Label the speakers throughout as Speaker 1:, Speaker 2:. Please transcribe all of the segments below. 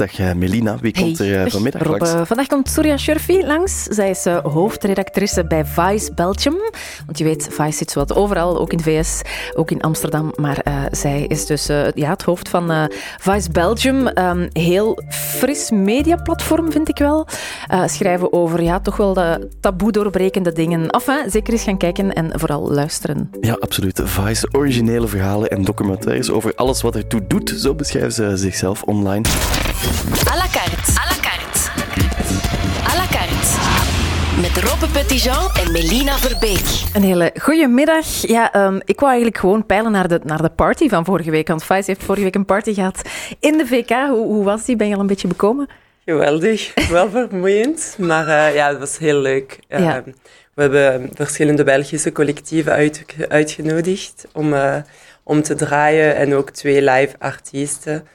Speaker 1: Dag uh, Melina, wie komt
Speaker 2: hey.
Speaker 1: er uh, vanmiddag
Speaker 2: Rob,
Speaker 1: langs?
Speaker 2: Uh, vandaag komt Surya Shurfi langs. Zij is hoofdredactrice bij Vice Belgium. Want je weet, Vice zit zowat overal, ook in de VS, ook in Amsterdam. Maar zij is dus ja, het hoofd van Vice Belgium. Um, heel fris mediaplatform, vind ik wel. schrijven over ja, toch wel de taboe doorbrekende dingen. Enfin, zeker eens gaan kijken en vooral luisteren.
Speaker 1: Ja, absoluut. Vice, originele verhalen en documentaires over alles wat ertoe doet. Zo beschrijven ze zichzelf online.
Speaker 3: À la carte. À la carte. À la carte. Met Robbe Petitjean en Melina Verbeek.
Speaker 2: Een hele goede middag. Ja, um, ik wou eigenlijk gewoon peilen naar de, naar de party van vorige week. Want Vice heeft vorige week een party gehad in de VK. Hoe, hoe was die? Ben je al een beetje bekomen?
Speaker 4: Geweldig. Wel vermoeiend, maar uh, ja, het was heel leuk. Uh, ja. We hebben verschillende Belgische collectieven uit, uitgenodigd om, uh, om te draaien en ook twee live artiesten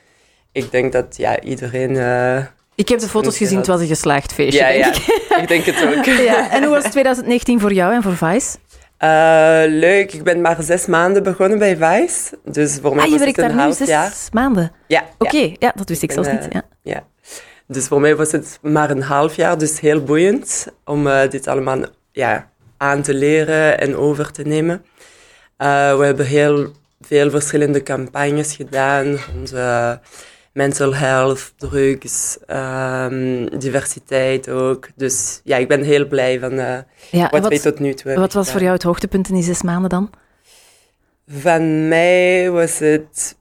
Speaker 4: ik denk dat ja, iedereen... Uh,
Speaker 2: ik heb de foto's gezien, het was een geslaagd feestje,
Speaker 4: ja,
Speaker 2: denk
Speaker 4: ja,
Speaker 2: ik.
Speaker 4: ik denk het ook.
Speaker 2: ja. En hoe was 2019 voor jou en voor Vice?
Speaker 4: Uh, leuk, ik ben maar zes maanden begonnen bij Vice. Dus voor mij
Speaker 2: ah, je
Speaker 4: was
Speaker 2: werkt
Speaker 4: het een
Speaker 2: daar
Speaker 4: half
Speaker 2: nu zes
Speaker 4: jaar.
Speaker 2: maanden?
Speaker 4: Ja.
Speaker 2: Oké, okay, ja. dat wist ik, ik zelfs
Speaker 4: ben,
Speaker 2: niet. Ja.
Speaker 4: ja. Dus voor mij was het maar een half jaar, dus heel boeiend om uh, dit allemaal ja, aan te leren en over te nemen. Uh, we hebben heel veel verschillende campagnes gedaan. Onze mental health, drugs, um, diversiteit ook. Dus ja, ik ben heel blij van uh, ja, wat, wij tot nu toe hebben
Speaker 2: Wat was voor jou het hoogtepunt in die zes maanden dan?
Speaker 4: Van mij was het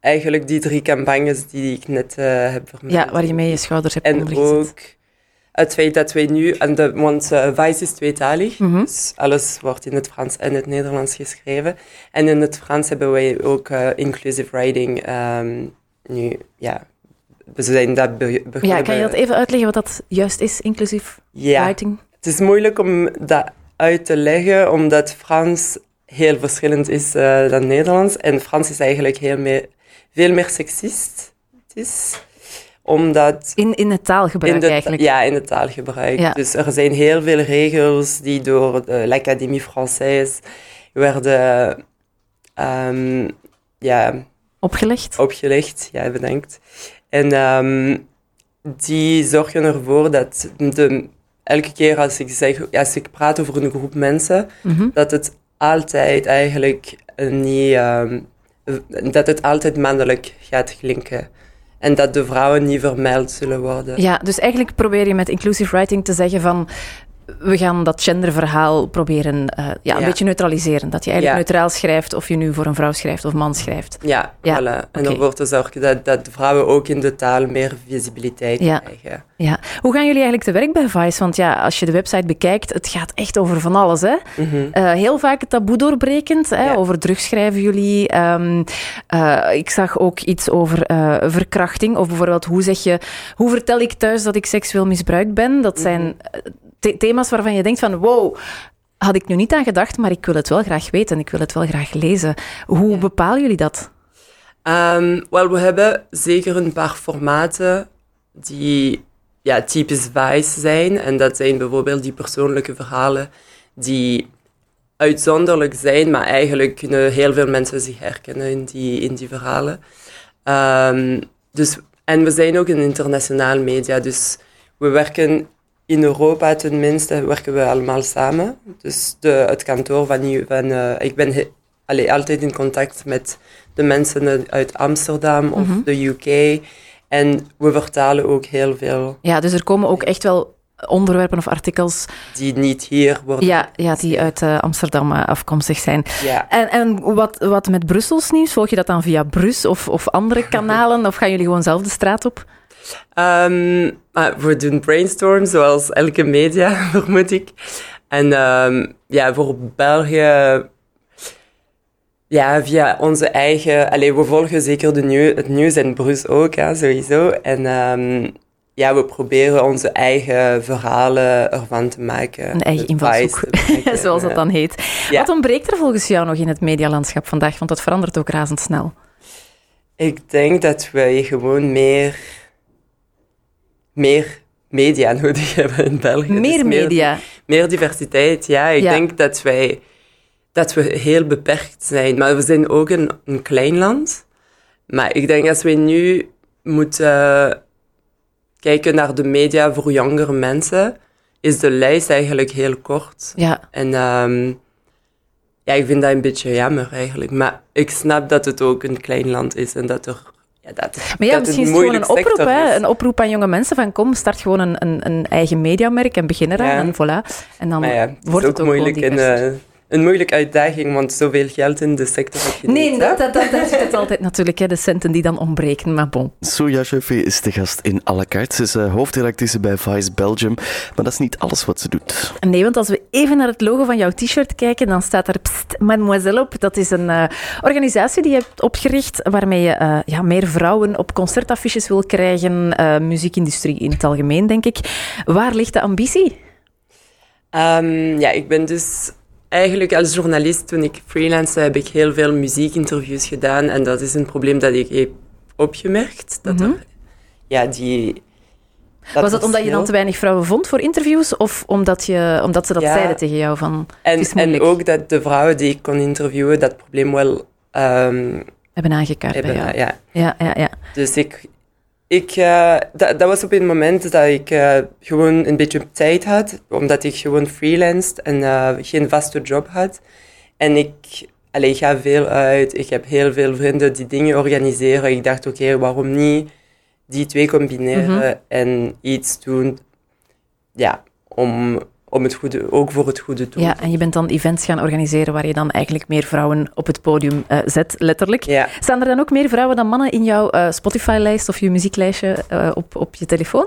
Speaker 4: eigenlijk die drie campagnes die ik net uh, heb vermeld.
Speaker 2: Ja, waar je mee je schouders hebt
Speaker 4: En ook het feit dat wij nu, en de, want uh, Vice is tweetalig, mm -hmm. dus alles wordt in het Frans en het Nederlands geschreven. En in het Frans hebben wij ook uh, inclusive writing um, nu, ja, we zijn dat be begonnen.
Speaker 2: Ja, kan je dat even uitleggen wat dat juist is, inclusief
Speaker 4: ja,
Speaker 2: writing?
Speaker 4: Het is moeilijk om dat uit te leggen, omdat Frans heel verschillend is uh, dan Nederlands. En Frans is eigenlijk heel meer, veel meer seksistisch. Omdat
Speaker 2: in, in het taalgebruik
Speaker 4: in de,
Speaker 2: eigenlijk?
Speaker 4: Ja, in het taalgebruik. Ja. Dus er zijn heel veel regels die door de l'Académie Française werden... Um, ja,
Speaker 2: Opgelegd?
Speaker 4: Opgelegd, ja, bedankt. En um, die zorgen ervoor dat de, elke keer als ik, zeg, als ik praat over een groep mensen, mm -hmm. dat het altijd eigenlijk niet... Um, dat het altijd mannelijk gaat klinken. En dat de vrouwen niet vermeld zullen worden.
Speaker 2: Ja, dus eigenlijk probeer je met inclusive writing te zeggen van we gaan dat genderverhaal proberen uh, ja, een beetje neutraliseren. Dat je eigenlijk
Speaker 4: Ja.
Speaker 2: neutraal schrijft of je nu voor een vrouw schrijft of man schrijft.
Speaker 4: Ja,
Speaker 2: Ja,
Speaker 4: voilà. En
Speaker 2: oké.
Speaker 4: ervoor te zorgen dat, dat vrouwen ook in de taal meer visibiliteit krijgen.
Speaker 2: Ja. Hoe gaan jullie eigenlijk te werk bij Vice? Want ja, als je de website bekijkt, het gaat echt over van alles. Hè?
Speaker 4: Mhm.
Speaker 2: Eh, heel vaak het taboe doorbrekend. Hè? Over drugs schrijven jullie. Ehm, eh, ik zag ook iets over eh, verkrachting. Of bijvoorbeeld, hoe zeg je... Hoe vertel ik thuis dat ik seksueel misbruikt ben? Dat zijn
Speaker 4: Mhm.
Speaker 2: eh, thema's waarvan je denkt van... Wow, had ik nu niet aan gedacht, maar ik wil het wel graag weten. Ik wil het wel graag lezen. Hoe bepalen jullie dat?
Speaker 4: Ehm, wel, we hebben zeker een paar formaten die ja, typisch Vice zijn. En dat zijn bijvoorbeeld die persoonlijke verhalen die uitzonderlijk zijn, maar eigenlijk kunnen heel veel mensen zich herkennen in die, in die verhalen. Ehm, dus, en we zijn ook een internationaal media, dus we werken in Europa tenminste, werken we allemaal samen. Dus de, het kantoor van, van eh, ik ben he- allee, altijd in contact met de mensen uit Amsterdam of
Speaker 2: Mhm.
Speaker 4: de UK. En we vertalen ook heel veel
Speaker 2: Ja, dus er komen ook echt wel onderwerpen of artikels
Speaker 4: die niet hier worden.
Speaker 2: ja, ja, die uit eh, Amsterdam eh, afkomstig zijn.
Speaker 4: Ja.
Speaker 2: En, en wat, wat met Brussels nieuws? Volg je dat dan via Brus of, of andere kanalen? Of gaan jullie gewoon zelf de straat op?
Speaker 4: Ehm, maar we doen brainstorm, zoals elke media, vermoed ik. En ehm, ja, voor België, ja, via onze eigen... Allee, we volgen zeker de nieuw, het nieuws en Bruce ook, hè, sowieso. En ehm, ja, we proberen onze eigen verhalen ervan te maken.
Speaker 2: Een eigen invalshoek, zoals dat dan heet.
Speaker 4: Ja.
Speaker 2: Wat ontbreekt er volgens jou nog in het medialandschap vandaag? Want dat verandert ook razendsnel.
Speaker 4: Ik denk dat wij gewoon meer, meer media nodig hebben in België.
Speaker 2: Meer
Speaker 4: Dus
Speaker 2: media.
Speaker 4: Meer diversiteit, ja. Ik
Speaker 2: Ja.
Speaker 4: denk dat wij dat we heel beperkt zijn. Maar we zijn ook een, een klein land. Maar ik denk als wij nu moeten kijken naar de media voor jongere mensen, is de lijst eigenlijk heel kort.
Speaker 2: Ja,
Speaker 4: En ehm, ja, ik vind dat een beetje jammer eigenlijk. Maar ik snap dat het ook een klein land is en dat er... Dat,
Speaker 2: maar ja, misschien is het gewoon een oproep, hè? een oproep aan jonge mensen van kom, start gewoon een, een, een eigen mediamerk en begin eraan
Speaker 4: Ja.
Speaker 2: en voilà. En dan
Speaker 4: ja,
Speaker 2: wordt het
Speaker 4: ook moeilijk een moeilijke uitdaging, want zoveel geld in de sector heb je
Speaker 2: Nee,
Speaker 4: niet.
Speaker 2: dat, dat, dat, daar zit het altijd natuurlijk, hè, de centen die dan ontbreken, maar bon.
Speaker 1: Soja Sheffy is de gast in à la carte. Ze is eh, hoofdredactrice bij Vice Belgium. Maar dat is niet alles wat ze doet.
Speaker 2: Nee, want als we even naar het logo van jouw t-shirt kijken, dan staat er Pst, Mademoiselle op. Dat is een eh, organisatie die je hebt opgericht waarmee je eh, ja, meer vrouwen op concertaffiches wil krijgen. eh, muziekindustrie in het algemeen, denk ik. Waar ligt de ambitie?
Speaker 4: Ehm, ja, ik ben dus eigenlijk als journalist, toen ik freelance, heb ik heel veel muziekinterviews gedaan. En dat is een probleem dat ik heb opgemerkt. Dat er, ja, die...
Speaker 2: Mhm. Was dat omdat je dan te weinig vrouwen vond voor interviews? Of omdat, je, omdat ze dat
Speaker 4: Ja.
Speaker 2: zeiden tegen jou? Van,
Speaker 4: En, en ook dat de vrouwen die ik kon interviewen dat probleem wel ehm,
Speaker 2: hebben aangekaart
Speaker 4: hebben.
Speaker 2: bij jou.
Speaker 4: Ja.
Speaker 2: Ja, ja, ja.
Speaker 4: Dus ik... ik eh, dat, dat was op een moment dat ik eh, gewoon een beetje tijd had, omdat ik gewoon freelanced en eh, geen vaste job had. En ik, allee, ik ga veel uit, ik heb heel veel vrienden die dingen organiseren. Ik dacht, oké, waarom niet die twee combineren
Speaker 2: Mhm.
Speaker 4: en iets doen, ja, om, om het goede, ook voor het goede doel.
Speaker 2: ja, en je bent dan events gaan organiseren waar je dan eigenlijk meer vrouwen op het podium eh, zet, letterlijk.
Speaker 4: Ja.
Speaker 2: Staan er dan ook meer vrouwen dan mannen in jouw eh, Spotify-lijst of je muzieklijstje eh, op, op je telefoon?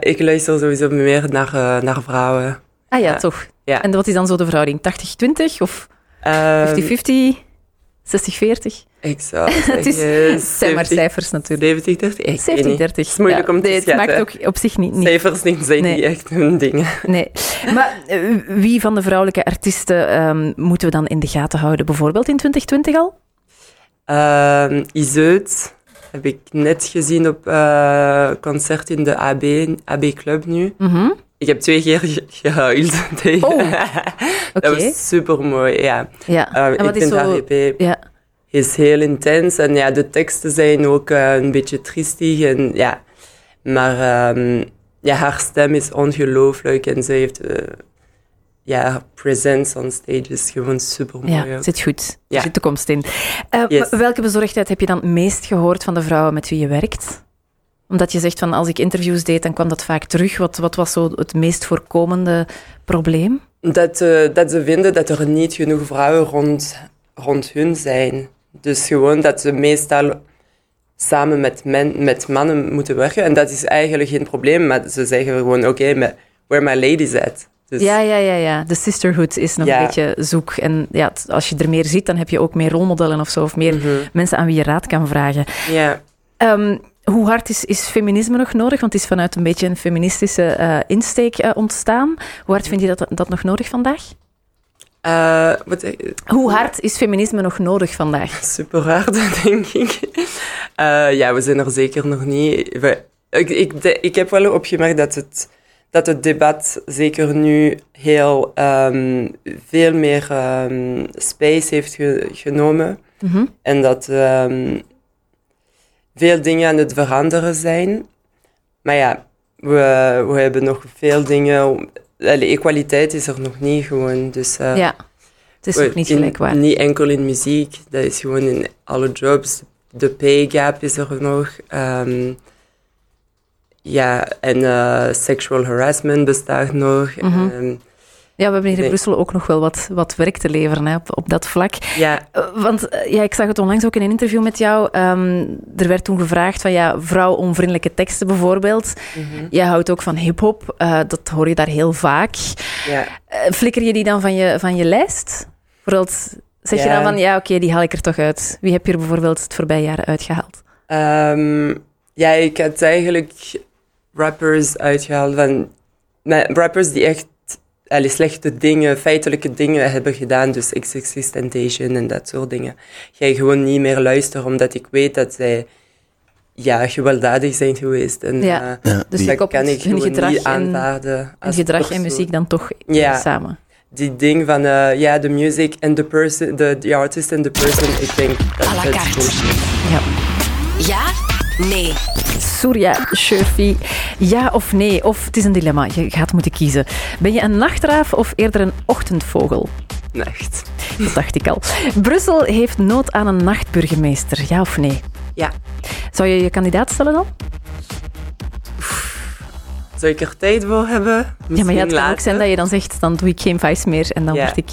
Speaker 4: Ik luister sowieso meer naar, naar vrouwen.
Speaker 2: Ah ja,
Speaker 4: Ja.
Speaker 2: toch.
Speaker 4: Ja.
Speaker 2: En wat is dan zo de verhouding? 80-20 of 50-50?
Speaker 4: Ehm,
Speaker 2: 60-40?
Speaker 4: ik zou
Speaker 2: Het is-
Speaker 4: zeggen
Speaker 2: Het zijn maar
Speaker 4: 70,
Speaker 2: cijfers natuurlijk.
Speaker 4: 70, 30? Ik weet
Speaker 2: 70,
Speaker 4: niet.
Speaker 2: 30.
Speaker 4: Het is moeilijk
Speaker 2: Ja,
Speaker 4: om te
Speaker 2: nee, Het maakt ook op zich niet... niet
Speaker 4: Cijfers niet- zijn
Speaker 2: Nee.
Speaker 4: niet echt hun dingen.
Speaker 2: nee. Maar eh, wie van de vrouwelijke artiesten ehm, moeten we dan in de gaten houden? Bijvoorbeeld in 2020 al?
Speaker 4: Ehm Iseut heb ik net gezien op eh concert in de AB, AB Club nu.
Speaker 2: Mhm.
Speaker 4: Ik heb twee keer ge- gehuild.
Speaker 2: Oh,
Speaker 4: Dat was super mooi, ja.
Speaker 2: Ja.
Speaker 4: Eh, ik vind
Speaker 2: zo...
Speaker 4: haar EP
Speaker 2: Ja.
Speaker 4: is heel intens en ja, de teksten zijn ook eh, een beetje triestig en ja. Maar ehm, ja, haar stem is ongelooflijk en ze heeft eh, ja, haar presence on stage is gewoon super mooi.
Speaker 2: Ja, zit goed. Er
Speaker 4: Ja.
Speaker 2: zit toekomst in.
Speaker 4: Yes.
Speaker 2: Welke bezorgdheid heb je dan het meest gehoord van de vrouwen met wie je werkt? Omdat je zegt van als ik interviews deed, dan kwam dat vaak terug. Wat, wat was zo het meest voorkomende probleem?
Speaker 4: Dat, eh, dat ze vinden dat er niet genoeg vrouwen rond, rond hun zijn. Dus gewoon dat ze meestal samen met, men, met mannen moeten werken. En dat is eigenlijk geen probleem, maar ze zeggen gewoon, oké, maar where my ladies at? Dus,
Speaker 2: Ja, ja, ja, ja. De sisterhood is nog
Speaker 4: Ja.
Speaker 2: een beetje zoek. En ja, als je er meer ziet, dan heb je ook meer rolmodellen of zo. Of meer
Speaker 4: Mhm.
Speaker 2: mensen aan wie je raad kan vragen.
Speaker 4: ja.
Speaker 2: Ehm, hoe hard is, is feminisme nog nodig? Want het is vanuit een beetje een feministische eh, insteek eh, ontstaan. Hoe hard vind je dat, dat nog nodig vandaag?
Speaker 4: Eh, wat,
Speaker 2: Hoe hard is feminisme nog nodig vandaag?
Speaker 4: super hard, denk ik. Ja, we zijn er zeker nog niet. We- ik, ik, de- ik heb wel opgemerkt dat het, dat het debat zeker nu heel ehm, veel meer ehm, space heeft ge- genomen.
Speaker 2: Mhm.
Speaker 4: En dat ehm, veel dingen aan het veranderen zijn. Maar ja, we, we hebben nog veel dingen. De equaliteit is er nog niet gewoon. Dus, eh,
Speaker 2: Ja, het is nog niet gelijkwaardig.
Speaker 4: Niet enkel in muziek, dat is gewoon in alle jobs. De pay gap is er nog. Ehm, ja, en eh, sexual harassment bestaat nog.
Speaker 2: Mhm.
Speaker 4: Ehm,
Speaker 2: Ja, we hebben hier in
Speaker 4: Nee.
Speaker 2: Brussel ook nog wel wat, wat werk te leveren hè, op, op dat vlak.
Speaker 4: ja,
Speaker 2: Eh, Want eh, ja, ik zag het onlangs ook in een interview met jou. Ehm, er werd toen gevraagd van ja, vrouw-onvriendelijke teksten bijvoorbeeld.
Speaker 4: mhm,
Speaker 2: Jij houdt ook van hip-hop, eh, dat hoor je daar heel vaak.
Speaker 4: ja.
Speaker 2: Flikker je die dan van je, van je lijst? Bijvoorbeeld, zeg je dan van ja, oké, die haal ik er toch uit. Wie heb je er bijvoorbeeld het voorbije jaar uitgehaald?
Speaker 4: Ehm, ja, ik had eigenlijk rappers uitgehaald van... rappers die echt allee, slechte dingen, feitelijke dingen hebben gedaan. Dus XXX Temptation en dat soort dingen. Ga je gewoon niet meer luisteren, omdat ik weet dat zij ja, gewelddadig zijn geweest. En,
Speaker 2: Ja.
Speaker 4: eh,
Speaker 1: Ja,
Speaker 2: Dus
Speaker 1: die-
Speaker 4: dat kan ik
Speaker 2: hun
Speaker 4: gewoon
Speaker 2: gedrag
Speaker 4: niet
Speaker 2: en-
Speaker 4: aanvaarden.
Speaker 2: En
Speaker 4: als
Speaker 2: gedrag en muziek dan toch
Speaker 4: Ja.
Speaker 2: samen.
Speaker 4: Die ding van, eh, ja, de music en de person, de the artist en de person, ik denk dat dat is bullshit.
Speaker 2: Ja.
Speaker 3: Ja nee.
Speaker 2: Surya Shurfi, ja of nee? Of het is een dilemma, je gaat moeten kiezen. Ben je een nachtraaf of eerder een ochtendvogel?
Speaker 4: Nacht.
Speaker 2: Dat dacht ik al. Brussel heeft nood aan een nachtburgemeester, ja of nee?
Speaker 4: Ja.
Speaker 2: Zou je je kandidaat stellen dan?
Speaker 4: Zou ik er tijd voor hebben?
Speaker 2: ja, maar ja, het kan ook zijn dat je dan zegt, dan doe ik geen vice meer en dan
Speaker 4: Ja.
Speaker 2: word ik...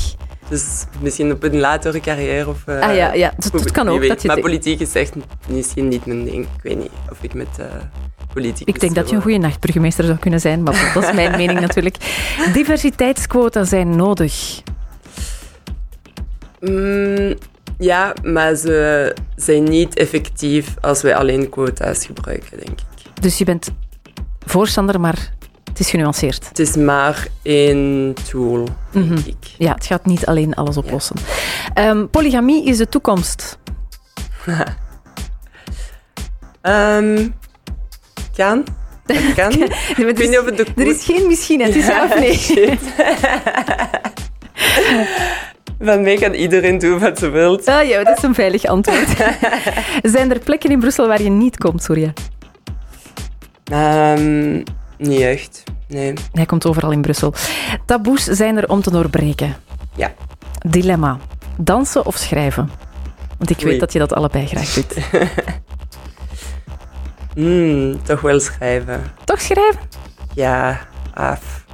Speaker 4: Dus misschien op een latere carrière of... eh,
Speaker 2: Ah ja, ja. Dus
Speaker 4: hoe-
Speaker 2: het kan ook dat je...
Speaker 4: Maar politiek is echt misschien niet mijn ding. Ik weet niet of ik met eh politiek...
Speaker 2: Ik denk dat je een goede nachtburgemeester zou kunnen zijn, maar dat is mijn mening natuurlijk. Diversiteitsquota zijn nodig.
Speaker 4: Mm, ja, maar ze zijn niet effectief als wij alleen quota's gebruiken, denk ik.
Speaker 2: Dus je bent voorstander, maar het is genuanceerd.
Speaker 4: Het is maar één tool, denk
Speaker 2: Mhm.
Speaker 4: ik.
Speaker 2: Ja, het gaat niet alleen alles oplossen. Ehm, polygamie is de toekomst.
Speaker 4: Ehm, kan. Dat kan. ik
Speaker 2: Er
Speaker 4: weet niet of het de
Speaker 2: er is geen misschien, het is ja of nee.
Speaker 4: Van mij kan iedereen doen wat ze wil.
Speaker 2: Ah ja, dat is een veilig antwoord. Zijn er plekken in Brussel waar je niet komt, Surya?
Speaker 4: Ehm, niet echt. Nee.
Speaker 2: Hij komt overal in Brussel. Taboes zijn er om te doorbreken.
Speaker 4: Ja.
Speaker 2: Dilemma. Dansen of schrijven? Want ik weet
Speaker 4: Oei.
Speaker 2: dat je dat allebei graag doet.
Speaker 4: Hmm, toch wel schrijven.
Speaker 2: Toch schrijven?
Speaker 4: Ja, af.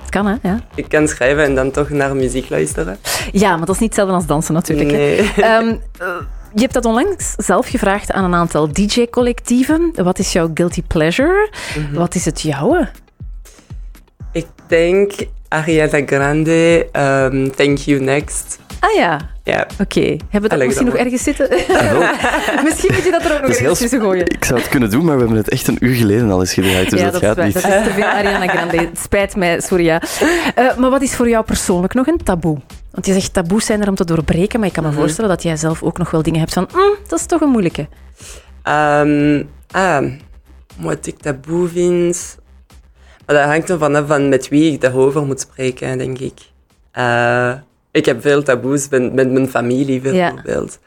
Speaker 2: Het kan, hè? Ja.
Speaker 4: Ik kan schrijven en dan toch naar muziek luisteren.
Speaker 2: ja, maar dat is niet hetzelfde als dansen natuurlijk.
Speaker 4: Nee.
Speaker 2: Ehm, eh, je hebt dat onlangs zelf gevraagd aan een aantal DJ-collectieven. Wat is jouw guilty pleasure?
Speaker 4: Mhm.
Speaker 2: Wat is het jouwe?
Speaker 4: Ik denk Ariana Grande, ehm, Thank You Next.
Speaker 2: Ah ja,
Speaker 4: Ja,
Speaker 2: oké. Hebben we dat misschien nog ergens zitten? Misschien moet je dat er ook nog ergens tussen gooien.
Speaker 1: Ik zou het kunnen doen, maar we hebben het echt een uur geleden al eens gedraaid, dus
Speaker 2: ja,
Speaker 1: dat,
Speaker 2: dat,
Speaker 1: gaat niet.
Speaker 2: dat is te veel Ariana Grande. Het spijt mij, Surya. Eh, maar wat is voor jou persoonlijk nog een taboe? Want je zegt taboes zijn er om te doorbreken, maar ik kan me
Speaker 4: Mhm.
Speaker 2: voorstellen dat jij zelf ook nog wel dingen hebt van "Mm, dat is toch een moeilijke.
Speaker 4: Ah, wat ik taboe vind. Maar dat hangt er vanaf van met wie ik daarover moet spreken, denk ik. Eh, ik heb veel taboes met, met mijn familie, bijvoorbeeld.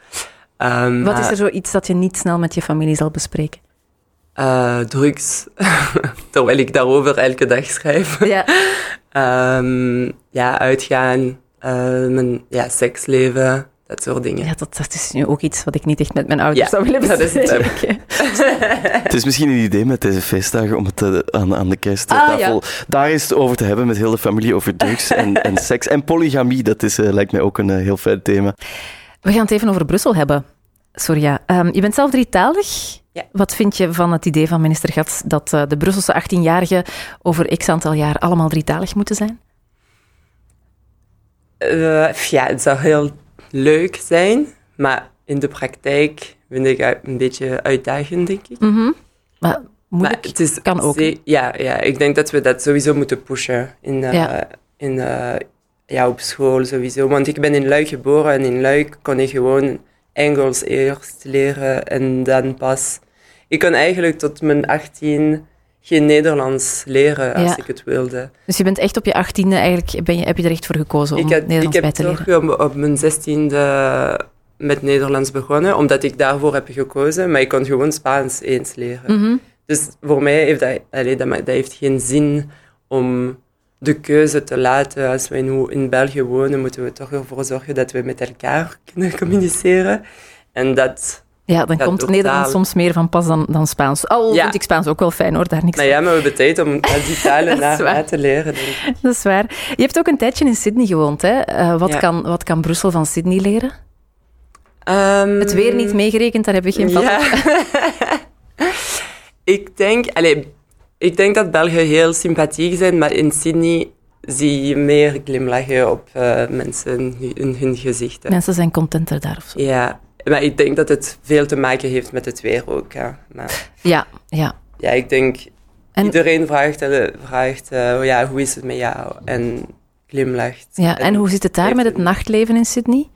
Speaker 4: Ehm,
Speaker 2: Wat is
Speaker 4: maar,
Speaker 2: er zoiets dat je niet snel met je familie zal bespreken?
Speaker 4: eh, drugs. Terwijl ik daarover elke dag schrijf.
Speaker 2: Ja,
Speaker 4: Ehm, ja, uitgaan. Eh, mijn ja, seksleven. Dat soort dingen.
Speaker 2: ja dat, dat is nu ook iets wat ik niet echt met mijn ouders
Speaker 4: Ja,
Speaker 2: zou willen
Speaker 4: dat is het.
Speaker 2: bespreken.
Speaker 1: Het is misschien een idee met deze feestdagen om het eh, aan, aan de
Speaker 2: Ah,
Speaker 1: kersttafel daar eens over te hebben met heel de familie over drugs en, en seks. En polygamie, dat is, eh, lijkt mij ook een heel fijn thema.
Speaker 2: We gaan het even over Brussel hebben. Sorry, Ehm, je bent zelf drietalig.
Speaker 4: Ja.
Speaker 2: Wat vind je van het idee van minister Gats dat eh, de Brusselse 18-jarigen over x aantal jaar allemaal drietalig moeten zijn?
Speaker 4: Eh, ja, het zou heel leuk zijn, maar in de praktijk vind ik het een beetje uitdagend, denk ik.
Speaker 2: Mhm. Maar moeilijk
Speaker 4: Maar het is
Speaker 2: kan ook.
Speaker 4: ja, ja, ik denk dat we dat sowieso moeten pushen in, eh,
Speaker 2: Ja.
Speaker 4: in, eh, ja, op school sowieso. Want ik ben in Luik geboren en in Luik kon ik gewoon Engels eerst leren en dan pas... Ik kon eigenlijk tot mijn 18 geen Nederlands leren als
Speaker 2: Ja.
Speaker 4: ik het wilde.
Speaker 2: Dus je bent echt op je achttiende, eigenlijk ben je, heb je er echt voor gekozen om
Speaker 4: Ik, ik
Speaker 2: Nederlands bij
Speaker 4: heb
Speaker 2: te leren.
Speaker 4: toch op, op mijn zestiende met Nederlands begonnen, omdat ik daarvoor heb gekozen. Maar ik kon gewoon Spaans eens leren.
Speaker 2: Mhm.
Speaker 4: Dus voor mij heeft dat, allee, dat, heeft geen zin om de keuze te laten. Als we in, in België wonen, moeten we toch ervoor zorgen dat we met elkaar kunnen communiceren. En dat...
Speaker 2: Ja, dan
Speaker 4: Ja,
Speaker 2: komt
Speaker 4: totaal.
Speaker 2: Nederlands soms meer van pas dan, dan Spaans. Al
Speaker 4: Ja.
Speaker 2: vind ik Spaans ook wel fijn hoor, daar niks
Speaker 4: Nou ja, maar we hebben tijd om die talen na, te leren. Denk.
Speaker 2: Dat is waar. Je hebt ook een tijdje in Sydney gewoond. Hè? Eh, wat,
Speaker 4: Ja.
Speaker 2: kan, wat kan Brussel van Sydney leren?
Speaker 4: Ehm,
Speaker 2: Het weer niet meegerekend, daar heb je geen vat.
Speaker 4: Ja. ik, denk, allee, ik denk dat Belgen heel sympathiek zijn, maar in Sydney zie je meer glimlachen op eh, mensen in, in hun gezichten.
Speaker 2: Mensen zijn contenter daar of zo.
Speaker 4: Ja, maar ik denk dat het veel te maken heeft met het weer ook. Ja, maar,
Speaker 2: Ja, ja.
Speaker 4: ja ik denk,
Speaker 2: En-
Speaker 4: iedereen vraagt, eh, vraagt eh, oh ja, hoe is het met jou? En glimlacht.
Speaker 2: ja. En hoe zit het daar met het nachtleven in Sydney?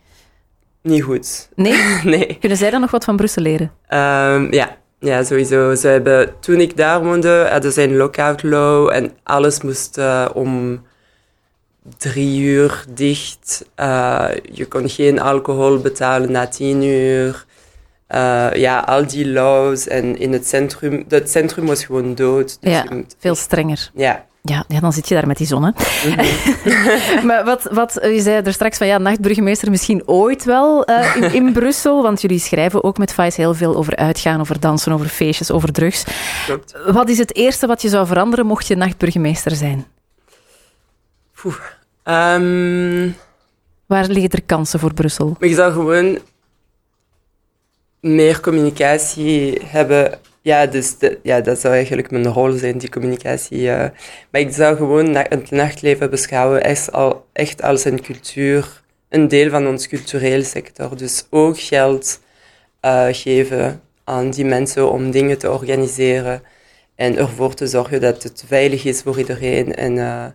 Speaker 4: Niet goed.
Speaker 2: Nee?
Speaker 4: nee.
Speaker 2: Kunnen zij dan nog wat van Brussel leren?
Speaker 4: Ehm, ja. ja, sowieso. Ze hebben, toen ik daar woonde, hadden ze een lockout law en alles moest eh, om drie uur dicht. Eh, je kon geen alcohol betalen na tien uur. eh, ja, al die laws en in het centrum... Het centrum was gewoon dood. Dus
Speaker 2: Ja,
Speaker 4: moet-
Speaker 2: veel strenger.
Speaker 4: ja.
Speaker 2: Ja, ja, dan zit je daar met die zon. Hè. maar wat, wat, je zei er straks van ja, nachtburgemeester misschien ooit wel eh, in, in Brussel. Want jullie schrijven ook met Vice heel veel over uitgaan, over dansen, over feestjes, over drugs.
Speaker 4: klopt.
Speaker 2: Wat is het eerste wat je zou veranderen mocht je nachtburgemeester zijn?
Speaker 4: Poeh. Ehm,
Speaker 2: Waar liggen er kansen voor Brussel?
Speaker 4: Je zou gewoon meer communicatie hebben. Ja, dus de- ja, dat zou eigenlijk mijn rol zijn, die communicatie. maar ik zou gewoon na- het nachtleven beschouwen echt, al, echt als een cultuur, een deel van ons cultureel sector. Dus ook geld eh, geven aan die mensen om dingen te organiseren en ervoor te zorgen dat het veilig is voor iedereen. En eh,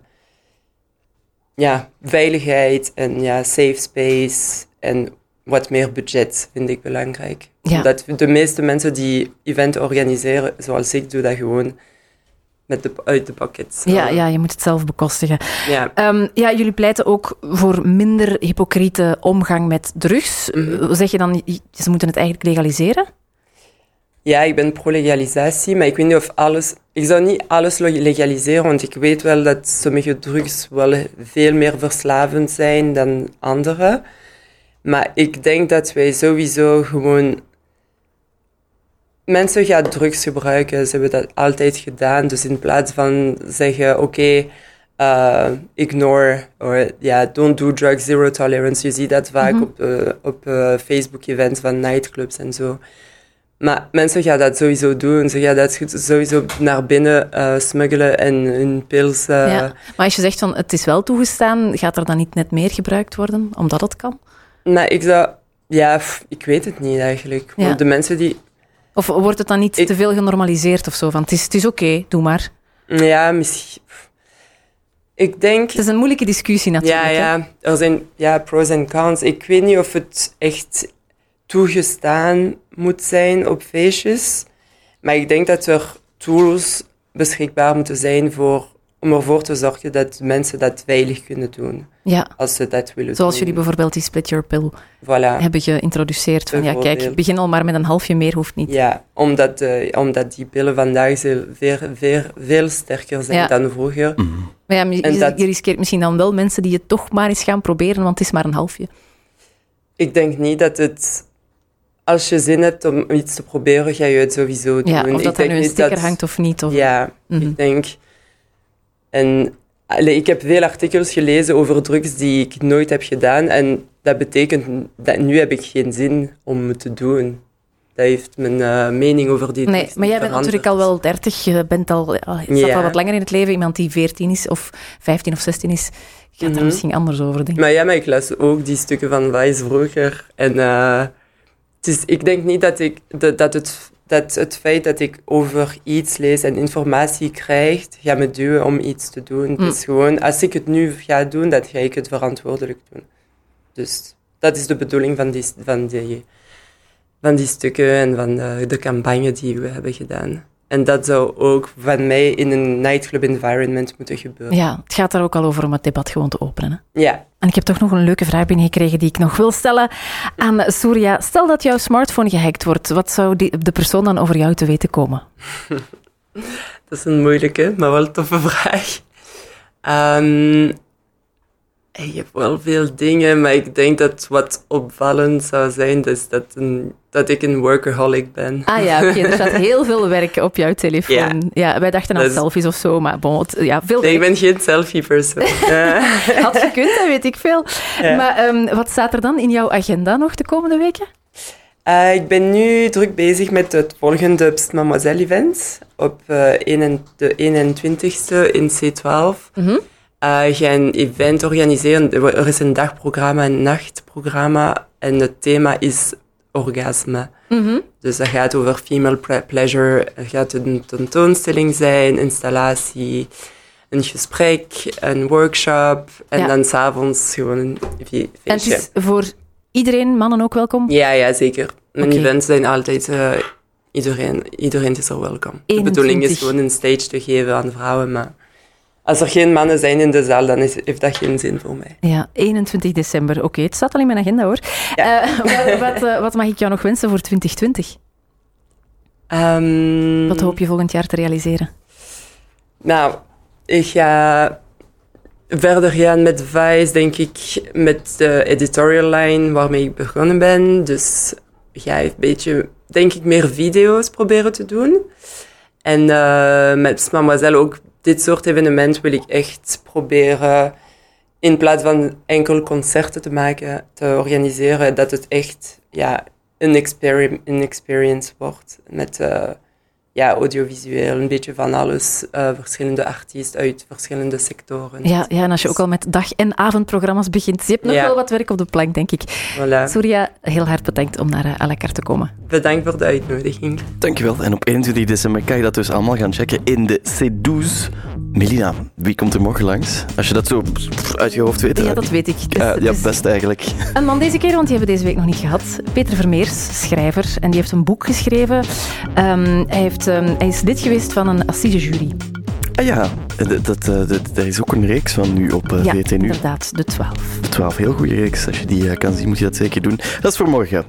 Speaker 4: ja, veiligheid en ja, safe space en wat meer budget vind ik belangrijk.
Speaker 2: Ja.
Speaker 4: Omdat de meeste mensen die eventen organiseren, zoals ik, doe dat gewoon met de, uit de pockets.
Speaker 2: Ja, ja, je moet het zelf bekostigen.
Speaker 4: ja.
Speaker 2: Ehm, ja, jullie pleiten ook voor minder hypocriete omgang met drugs.
Speaker 4: Mhm.
Speaker 2: Zeg je dan, ze moeten het eigenlijk legaliseren?
Speaker 4: Ja, ik ben pro-legalisatie, maar ik weet niet of alles... Ik zou niet alles legaliseren, want ik weet wel dat sommige drugs wel veel meer verslavend zijn dan andere. Maar ik denk dat wij sowieso gewoon... Mensen gaan drugs gebruiken, ze hebben dat altijd gedaan. Dus in plaats van zeggen, oké, eh, ignore, or ja, don't do drugs, zero tolerance. Je ziet dat vaak op, eh, op eh, Facebook-events van nightclubs en zo. Maar mensen gaan dat sowieso doen. Ze gaan dat sowieso naar binnen eh smuggelen en hun pils... eh,
Speaker 2: Ja. Maar als je zegt van het is wel toegestaan, gaat er dan niet net meer gebruikt worden, omdat het kan?
Speaker 4: Nou, ik zou... Ja, pff, ik weet het niet eigenlijk.
Speaker 2: Ja.
Speaker 4: De mensen die...
Speaker 2: Of wordt het dan niet
Speaker 4: Ik-
Speaker 2: te veel genormaliseerd of zo? Van het is, het is oké, doe maar.
Speaker 4: Ja, misschien... Ik denk...
Speaker 2: Het is een moeilijke discussie natuurlijk.
Speaker 4: Ja,
Speaker 2: hè.
Speaker 4: ja. Er zijn ja, pros en cons. Ik weet niet of het echt toegestaan moet zijn op feestjes. Maar ik denk dat er tools beschikbaar moeten zijn voor, om ervoor te zorgen dat mensen dat veilig kunnen doen.
Speaker 2: Ja.
Speaker 4: Als ze dat willen
Speaker 2: Zoals
Speaker 4: doen.
Speaker 2: jullie bijvoorbeeld die split your pill
Speaker 4: Voilà.
Speaker 2: hebben geïntroduceerd. Van ja, kijk, begin al maar met een halfje meer, hoeft niet.
Speaker 4: Ja, omdat, eh, omdat die pillen vandaag veel, veel, veel, veel sterker zijn
Speaker 2: Ja.
Speaker 4: dan vroeger.
Speaker 2: Maar ja, je-
Speaker 4: dat-
Speaker 2: je riskeert misschien dan wel mensen die het toch maar eens gaan proberen, want het is maar een halfje.
Speaker 4: Ik denk niet dat het... Als je zin hebt om iets te proberen, ga je het sowieso doen.
Speaker 2: Ja, of dat er nu een sticker
Speaker 4: dat-
Speaker 2: hangt of niet. Of...
Speaker 4: Ja,
Speaker 2: Mhm.
Speaker 4: ik denk... En allee, ik heb veel artikels gelezen over drugs die ik nooit heb gedaan. En dat betekent dat nu heb ik geen zin om het te doen. Dat heeft mijn eh, mening over die
Speaker 2: Nee, maar jij bent natuurlijk al wel 30, je bent al, je staat al wat langer in het leven. Iemand die 14 is of 15 of 16 is, gaat er
Speaker 4: Mhm.
Speaker 2: misschien anders over denken.
Speaker 4: Maar ja, maar ik las ook die stukken van Vice vroeger. En eh, het is, ik denk niet dat, ik, dat, dat, het, dat het feit dat ik over iets lees en informatie krijg, gaat me duwen om iets te doen.
Speaker 2: Mm.
Speaker 4: Het is gewoon, als ik het nu ga doen, dan ga ik het verantwoordelijk doen. Dus dat is de bedoeling van die, van die, van die stukken en van de, de campagne die we hebben gedaan. En dat zou ook van mij in een nightclub environment moeten gebeuren.
Speaker 2: Ja, het gaat daar ook al over om het debat gewoon te openen. Hè?
Speaker 4: ja.
Speaker 2: En ik heb toch nog een leuke vraag binnengekregen die ik nog wil stellen aan Surya. Stel dat jouw smartphone gehackt wordt, wat zou die, de persoon dan over jou te weten komen?
Speaker 4: Dat is een moeilijke, maar wel een toffe vraag. Ehm ik heb wel veel dingen, maar ik denk dat wat opvallend zou zijn, is dat, een, dat ik een workaholic ben.
Speaker 2: Ah ja, oké, er staat heel veel werk op jouw telefoon. Ja, wij dachten aan
Speaker 4: is-
Speaker 2: selfies of zo, maar bon, het- ja, veel
Speaker 4: Nee, ik ben geen selfie-persoon. Ja.
Speaker 2: had gekund, dat weet ik veel.
Speaker 4: Ja.
Speaker 2: Maar ehm, wat staat er dan in jouw agenda nog de komende weken?
Speaker 4: Eh, ik ben nu druk bezig met het volgende Pst Mademoiselle-event op eh, 1 de 21ste in C12.
Speaker 2: Mhm.
Speaker 4: Eh, ik ga een event organiseren. Er is een dagprogramma en een nachtprogramma. En het thema is orgasme.
Speaker 2: Mhm.
Speaker 4: Dus dat gaat over female ple- pleasure. Er gaat een tentoonstelling zijn, installatie, een gesprek, een workshop. En
Speaker 2: Ja.
Speaker 4: dan s'avonds gewoon een fe-
Speaker 2: En het
Speaker 4: feestje.
Speaker 2: is voor iedereen, mannen ook welkom?
Speaker 4: Ja, ja, zeker. Mijn events zijn altijd... eh, iedereen, iedereen is er welkom. De bedoeling is
Speaker 2: 21.
Speaker 4: gewoon een stage te geven aan vrouwen, maar als er geen mannen zijn in de zaal, dan is, heeft dat geen zin voor mij.
Speaker 2: Ja, 21 december. Oké, het staat al in mijn agenda hoor.
Speaker 4: Ja.
Speaker 2: Eh, wat, wat, eh, wat mag ik jou nog wensen voor 2020?
Speaker 4: Ehm,
Speaker 2: Wat hoop je volgend jaar te realiseren?
Speaker 4: Nou, ik ga verder gaan met Vice, denk ik, met de editorial line waarmee ik begonnen ben. Dus ga een beetje, denk ik, meer video's proberen te doen. En eh, met Mademoiselle ook dit soort evenement wil ik echt proberen, in plaats van enkel concerten te maken, te organiseren, dat het echt ja, een, experi een experience wordt. Met eh, ja, audiovisueel, een beetje van alles. eh, verschillende artiesten uit verschillende sectoren.
Speaker 2: Ja, ja, en als je ook al met dag- en avondprogramma's begint, je hebt nog
Speaker 4: Ja.
Speaker 2: wel wat werk op de plank, denk ik.
Speaker 4: Voilà.
Speaker 2: Surya, heel hard bedankt om naar uh, à la carte te komen.
Speaker 4: Bedankt voor de uitnodiging.
Speaker 1: Dankjewel. En op 21 december kan je dat dus allemaal gaan checken in de C12. Melina, wie komt er morgen langs? Als je dat zo uit je hoofd weet.
Speaker 2: Ja, dat weet ik. Dus-
Speaker 1: ja,
Speaker 2: dus-
Speaker 1: best eigenlijk.
Speaker 2: Een man deze keer, want die hebben we deze week nog niet gehad. Peter Vermeers, schrijver, en die heeft een boek geschreven. Ehm, hij, heeft, ehm, hij is lid geweest van een assisejury.
Speaker 1: Ah ja, dat, dat, eh, dat, er is ook een reeks van nu op eh,
Speaker 2: ja,
Speaker 1: VT Nu.
Speaker 2: inderdaad, de 12.
Speaker 1: 12, heel goede reeks. Als je die eh, kan zien, moet je dat zeker doen. Dat is voor morgen.